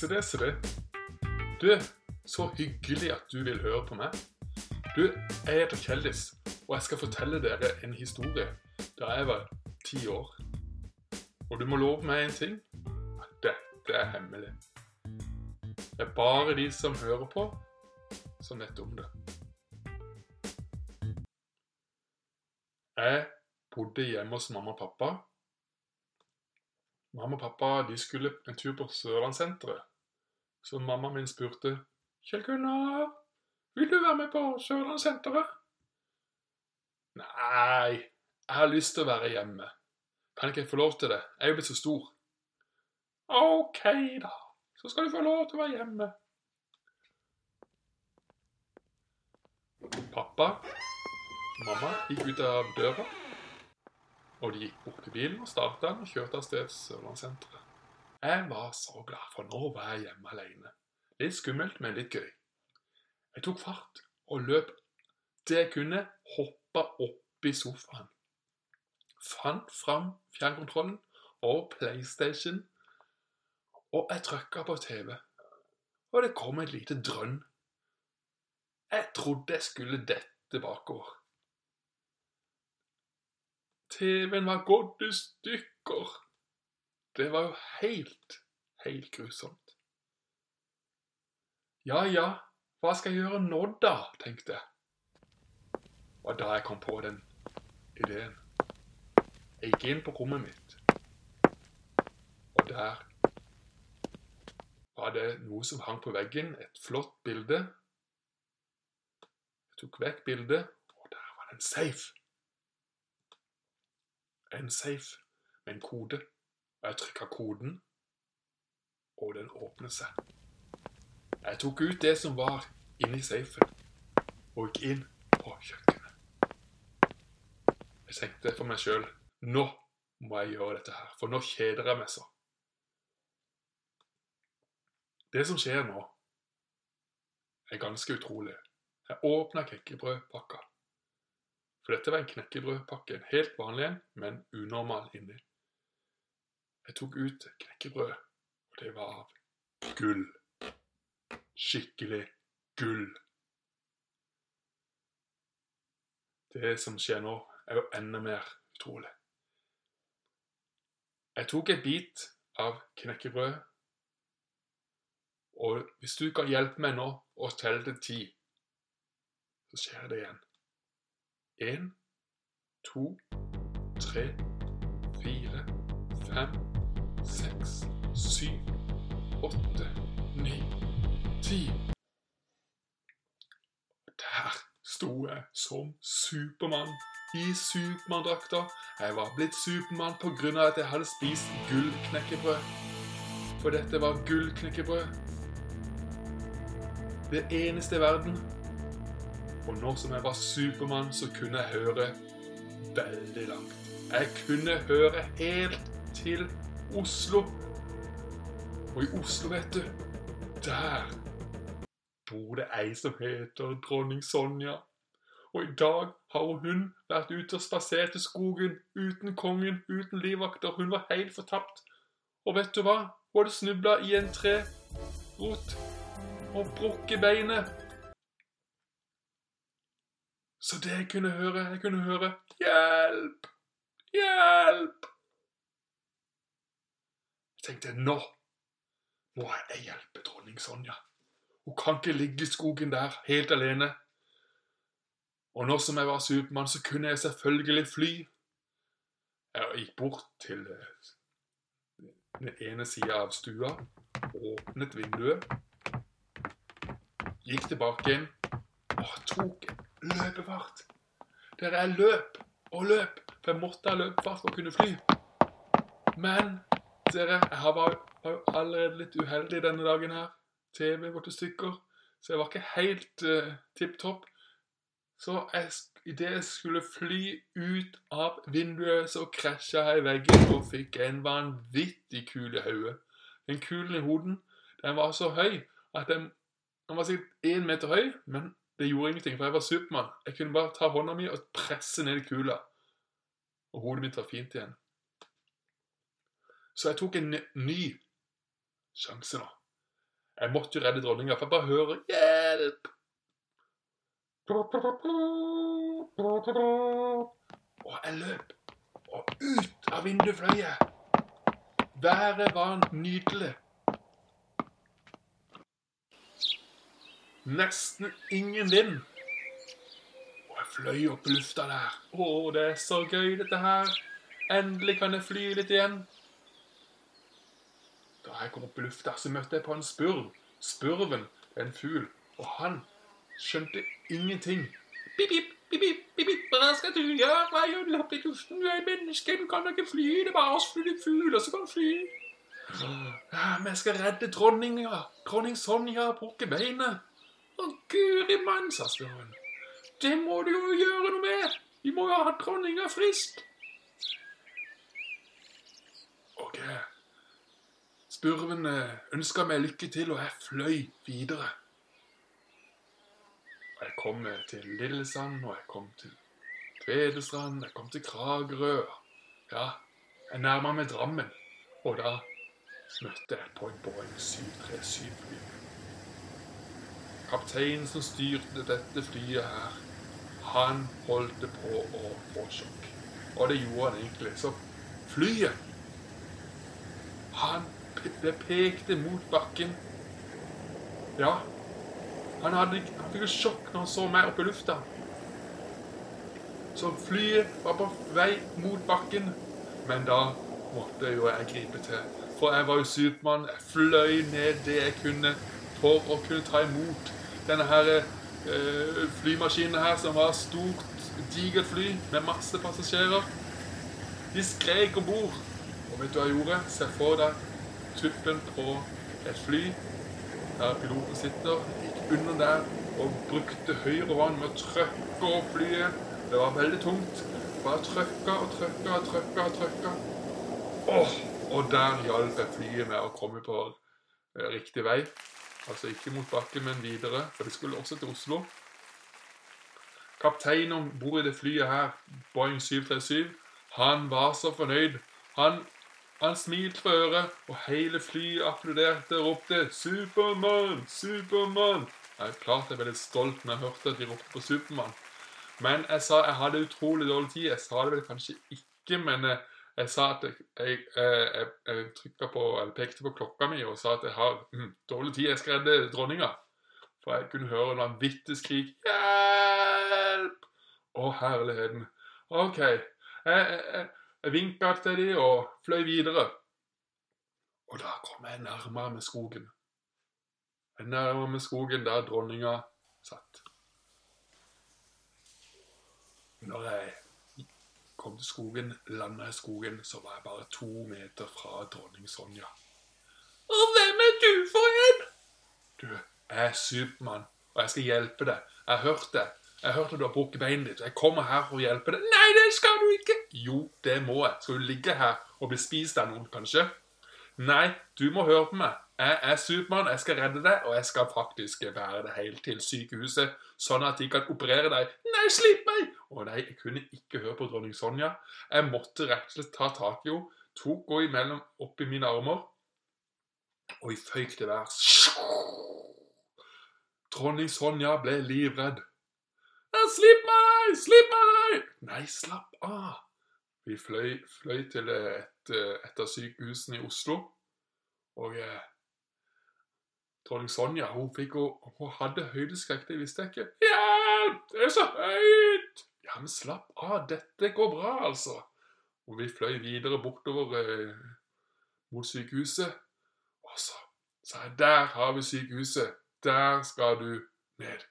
Se det, se det. Du, så hyggelig at du vil høre på meg. Du, jeg heter Kjeldis, og jeg skal fortelle dere en historie da jeg var ti år. Og du må love meg en ting. At dette er hemmelig. Det er bare de som hører på, som vet om det. Jeg bodde hjemme hos mamma og pappa. Mamma og pappa de skulle en tur på Sørlandssenteret. Så mamma min spurte Kjell Gunnar, vil du være med på Sørlandssenteret? Nei, jeg har lyst til å være hjemme. Kan ikke jeg få lov til det? Jeg er jo blitt så stor. Ok, da. Så skal du få lov til å være hjemme. Pappa og mamma gikk ut av døra, og de gikk bort til bilen og starta den og kjørte av sted Sørlandssenteret. Jeg var så glad, for nå var jeg hjemme alene. Litt skummelt, men litt gøy. Jeg tok fart og løp det jeg kunne, hoppa opp i sofaen. Fant fram fjernkontrollen og PlayStation, og jeg trykka på TV. Og det kom et lite drønn. Jeg trodde jeg skulle dette bakover. TV-en var gått i stykker. Det var jo helt, helt grusomt. Ja, ja, hva skal jeg gjøre nå da, tenkte jeg. Og da jeg kom på den ideen. Jeg gikk inn på rommet mitt, og der var det noe som hang på veggen, et flott bilde. Jeg tok vekk bildet, og der var det en safe en safe med en kode. Jeg trykka koden, og den åpnet seg. Jeg tok ut det som var inni safen, og gikk inn på kjøkkenet. Jeg tenkte for meg sjøl nå må jeg gjøre dette her, for nå kjeder jeg meg så. Det som skjer nå, er ganske utrolig. Jeg åpna knekkebrødpakka. For dette var en knekkebrødpakke, en helt vanlig en, men unormal inni. Jeg tok ut knekkebrød, og det var av gull. Skikkelig gull. Det som skjer nå, er jo enda mer utrolig. Jeg tok en bit av knekkebrød, og hvis du kan hjelpe meg nå å telle til ti, så skjer det igjen. Én, to, tre, fire, fem, seks, syv, åtte, ni, ti. Der sto jeg som Supermann i Supermann-drakta. Jeg var blitt Supermann pga. at jeg hadde spist gullknekkebrød. For dette var gullknekkebrød. Det eneste i verden og nå som jeg var Supermann, så kunne jeg høre veldig langt. Jeg kunne høre helt til Oslo. Og i Oslo, vet du, der bor det ei som heter dronning Sonja. Og i dag har hun vært ute og spasert i skogen uten kongen, uten livvakter. Hun var helt fortapt. Og vet du hva? Hun hadde snubla i en trerot og brukket beinet. Så det jeg kunne høre, jeg kunne høre Hjelp! Hjelp! Jeg tenkte nå må jeg hjelpe dronning Sonja. Hun kan ikke ligge i skogen der helt alene. Og nå som jeg var Supermann, så kunne jeg selvfølgelig fly. Jeg gikk bort til eh, den ene sida av stua, åpnet vinduet, gikk tilbake inn og tok løpefart. Der er løp og løp, for jeg måtte ha løpefart for å kunne fly. Men dere, jeg var, jo allerede litt uheldig denne dagen her. TV ble i stykker, så jeg var ikke helt uh, tipp topp. Så idet jeg skulle fly ut av vinduet, så krasja jeg i veggen og fikk en vanvittig kul i hodet. Den kulen i hoden, den var så høy at den, den var sikkert én meter høy, men det gjorde ingenting, for jeg var Supermann. Jeg kunne bare ta hånda mi og presse ned kula. Og hodet mitt var fint igjen. Så jeg tok en ny sjanse nå. Jeg måtte jo redde dronninga, for jeg bare hører 'hjelp'. Og jeg løp, og ut av vinduet fløy jeg. Været var nydelig. Nesten ingen vind. Og jeg fløy opp i lufta der. Å, det er så gøy, dette her. Endelig kan jeg fly litt igjen. Jeg kom opp i lufta, så møtte jeg på en spurv. Spurven er en fugl, og han skjønte ingenting. Pip, pip, pip, pip, pip. Hva skal du gjøre? Hva gjør du oppe i luften? Du er menneske, du kan ikke fly. Det er bare oss fugler som kan fly. Ja, men jeg skal redde dronninga. Dronning Sonja brukker beinet. Å, guri mann, sa spurven. Det må du jo gjøre noe med. Vi må jo ha dronninga frisk. Ok. Spurven ønska meg lykke til, og jeg fløy videre. Jeg kom til Lillesand, og jeg kom til Tvedestrand, jeg kom til Kragerø. Ja, jeg nærma meg Drammen, og da møtte jeg på en Boeing 737-fly. Kapteinen som styrte dette flyet her, han holdt på å få sjokk. Og det gjorde han egentlig. Så flyet Han det pekte mot bakken. Ja, han, hadde, han fikk jo sjokk når han så meg oppe i lufta. Så flyet var på vei mot bakken. Men da måtte jo jeg gripe til. For jeg var jo Supermann. Jeg fløy ned det jeg kunne for å kunne ta imot denne her øh, flymaskinen her, som var stort, digert fly med masse passasjerer. De skrek om bord. Og vet du hva jeg gjorde? Se for deg tuppen på et fly der piloten sitter, gikk under der og brukte høyre hånd med å trykke opp flyet. Det var veldig tungt. Bare trykka og trykka og trykka og trykka. Åh, og der hjalp jeg flyet med å komme på riktig vei. Altså ikke mot bakken, men videre, for det skulle også til Oslo. Kapteinen om bord i det flyet her, Boeing 737, han var så fornøyd. Han han smilte på øret, og hele flyet applauderte og ropte 'Supermann! Supermann!' Jeg er klart jeg ble litt stolt når jeg hørte at de ropte på Supermann. Men jeg sa jeg hadde utrolig dårlig tid. Jeg sa det vel kanskje ikke, men jeg, jeg sa at jeg, jeg, jeg, jeg på, eller pekte på klokka mi og sa at jeg har mm, dårlig tid. Jeg skal redde dronninga. For jeg kunne høre en vanvittig skrik 'Hjelp!' Å, herligheten. OK. Jeg, jeg, jeg vinka til dem og fløy videre. Og da kom jeg nærmere med skogen. Jeg nærmere med skogen der dronninga satt. Når jeg kom til skogen, landa i skogen, så var jeg bare to meter fra dronning Sonja. Og hvem er du for en? Du, jeg er Supermann, og jeg skal hjelpe deg. Jeg har hørt det. Jeg hørte du har brukket beinet ditt. Jeg kommer her for å hjelpe deg. Nei, det skal du ikke! Jo, det må jeg. Skal du ligge her og bli spist av noen, kanskje? Nei, du må høre på meg. Jeg er Supermann, jeg skal redde deg, og jeg skal faktisk bære deg helt til sykehuset, sånn at de kan operere deg. Nei, slipp meg! Å nei, jeg kunne ikke høre på dronning Sonja. Jeg måtte rett og slett ta tak i henne, tok henne imellom oppi mine armer, og i føyk til værs. Dronning Sonja ble livredd. Slipp meg! Slipp meg! Nei, slapp av. Vi fløy, fløy til et, et, av sykehusene i Oslo. Og eh, dronning Sonja hun, fikk, hun hadde høydeskrekk, det visste jeg ikke. Hjelp! Det er så høyt! Ja, men slapp av. Dette går bra, altså. Og vi fløy videre bortover eh, mot sykehuset. Og så sa jeg der har vi sykehuset. Der skal du ned.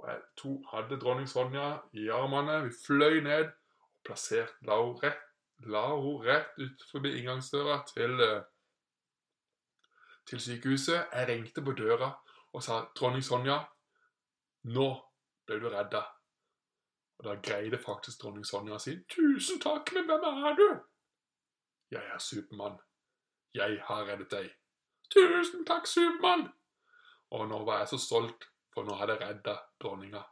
Og jeg to, hadde dronning Sonja i armene. Vi fløy ned og plasserte La henne rett, la hun rett ut forbi inngangsdøra til, eh, til sykehuset. Jeg ringte på døra og sa 'Dronning Sonja, nå ble du redda'. Og Da greide faktisk dronning Sonja å si 'Tusen takk, men hvem er du?' 'Jeg er Supermann. Jeg har reddet deg.' 'Tusen takk, Supermann.' Og nå var jeg så stolt for nå hadde jeg redda dronninga.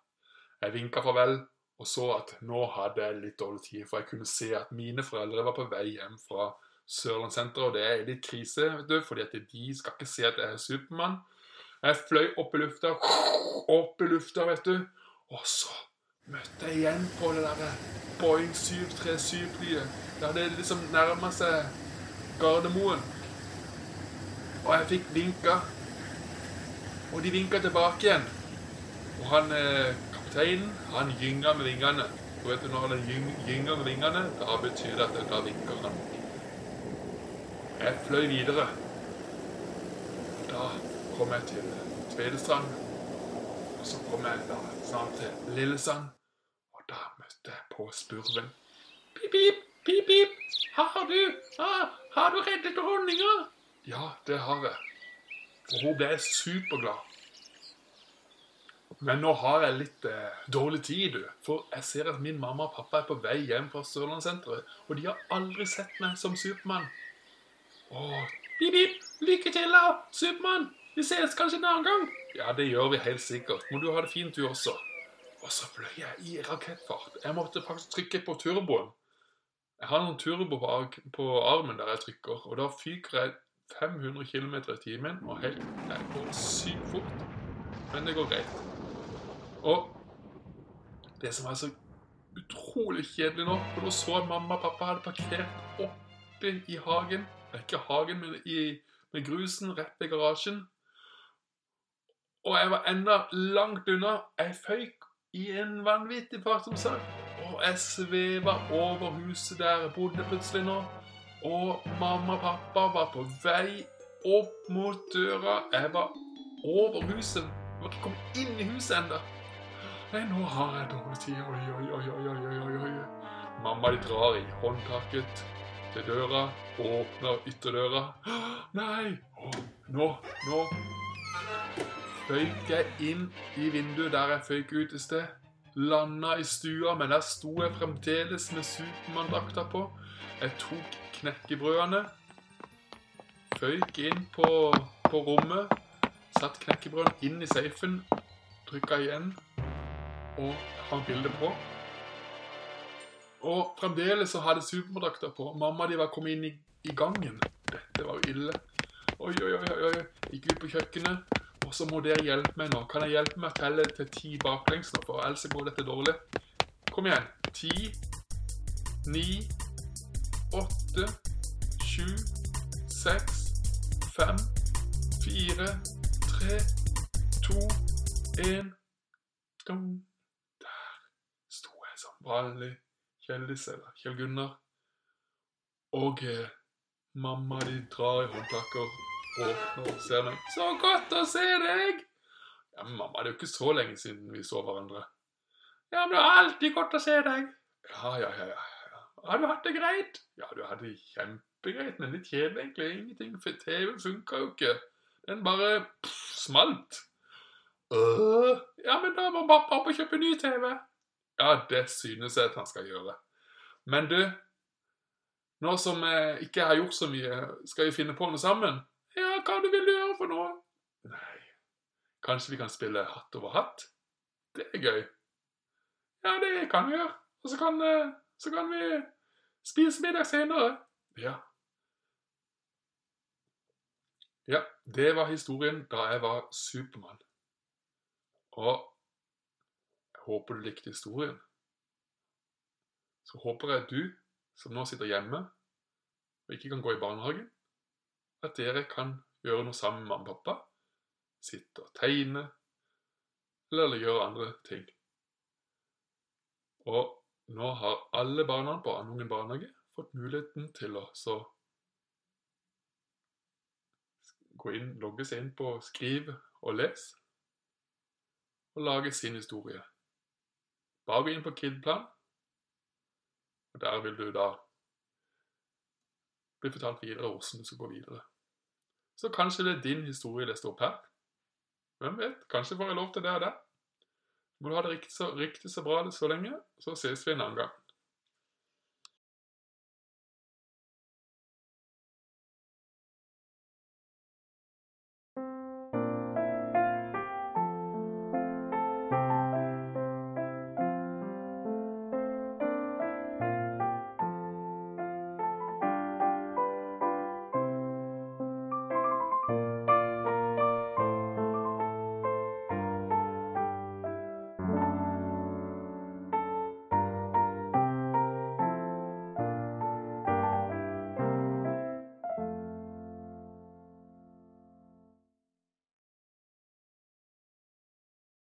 Jeg vinka farvel og så at nå hadde jeg litt dårlig tid, for jeg kunne se at mine foreldre var på vei hjem fra Sørlandssenteret, og det er litt krise, vet du, fordi at de skal ikke se at jeg er Supermann. Jeg fløy opp i lufta, opp i lufta, vet du. Og så møtte jeg igjen på det derre Boeing 737-flyet. Det liksom nærma seg Gardermoen. Og jeg fikk vinka. Og de vinka tilbake igjen. Og han eh, kapteinen, han gynga med vingene. Og vet du, når han gyng, gynger med vingene, da betyr det at da vinker han. Jeg fløy videre. Da kom jeg til Tvedestrand. Og så kom jeg da snart til Lillesand. Og da møtte jeg på spurven. Pip, pip, pip, pip. Har du, har, har du reddet dronninga? Ja, det har jeg. Og hun ble superglad. Men nå har jeg litt eh, dårlig tid, du. For jeg ser at min mamma og pappa er på vei hjem fra Sørlandssenteret. Og de har aldri sett meg som Supermann. Åh, pip, pip. Lykke til, da, Supermann. Vi ses kanskje en annen gang. Ja, det gjør vi helt sikkert. Må du ha det fint, du også. Og så fløy jeg i rakettfart. Jeg måtte faktisk trykke på turboen. Jeg har noen turbo på armen der jeg trykker, og da fyker jeg 500 km i timen, og helt, det går sykt fort. Men det går greit. Og det som er så utrolig kjedelig nå, for nå så jeg mamma og pappa hadde parkert oppe i hagen, ikke hagen, men i, med grusen rett ved garasjen. Og jeg var enda langt unna. Jeg føyk i en vanvittig fart, som sagt. Og jeg sveva over huset der jeg bodde plutselig nå. Og mamma og pappa var på vei opp mot døra. Jeg var over huset. Jeg var ikke kommet inn i huset ennå. Nei, nå har jeg dårlig tid. Oi, oi, oi, oi, oi, oi, oi. Mamma de drar i håndtaket til døra, åpner ytterdøra. Nei! Nå, nå føyk jeg inn i vinduet der jeg føyk ut i sted. Landa i stua, men der sto jeg fremdeles med Supermann-drakta på. Jeg tok knekkebrødene, føyk inn på, på rommet, satt knekkebrødene inn i safen, trykka igjen og hang bildet på. Og fremdeles så hadde Supermann-drakta på. Mamma de var kommet inn i, i gangen. Dette var jo ille. Oi, oi, oi, oi. Gikk ut på kjøkkenet. Og så må dere hjelpe meg nå. Kan jeg hjelpe meg å telle til ti baklengs nå, for ellers går dette dårlig. Kom igjen. Ti, ni, åtte, sju, seks, fem, fire, tre, to, én. Der sto jeg som vanlig. Kjeldis eller Kjell Gunnar. Og eh, mamma de drar i håndtaker åpner og ser meg. 'Så godt å se deg!' Ja, men mamma, det er jo ikke så lenge siden vi så hverandre. Ja, men det er alltid godt å se deg. Ja, ja, ja. ja. Har du hatt det greit? Ja, du hadde det kjempegreit, men litt kjedelig egentlig. Ingenting, for TV funka jo ikke. Den bare pff, smalt. Øh, ja, men da må pappa opp og kjøpe ny TV. Ja, det synes jeg at han skal gjøre. Men du, nå som jeg ikke har gjort så mye, skal vi finne på noe sammen? Ja, hva du vil du gjøre for noe? Nei, kanskje vi kan spille hatt over hatt? Det er gøy. Ja, det kan vi gjøre. Og så kan, eh, så kan vi spise middag senere. Ja. Ja, det var historien da jeg var Supermann. Og jeg håper du likte historien. Så håper jeg du, som nå sitter hjemme og ikke kan gå i barnehagen, at dere kan gjøre noe sammen med mamma og pappa. Sitte og tegne, eller gjøre andre ting. Og nå har alle barna på Andungen barnehage fått muligheten til å så gå inn, logge seg inn på Skriv og les, og lage sin historie. Bare gå inn på Kidplan, og der vil du da bli fortalt videre hvordan du skal gå videre. Så kanskje det er din historie det står opp her. Hvem vet? Kanskje får jeg lov til det og det. Må du ha det riktig så, riktig så bra så lenge, så ses vi en annen gang.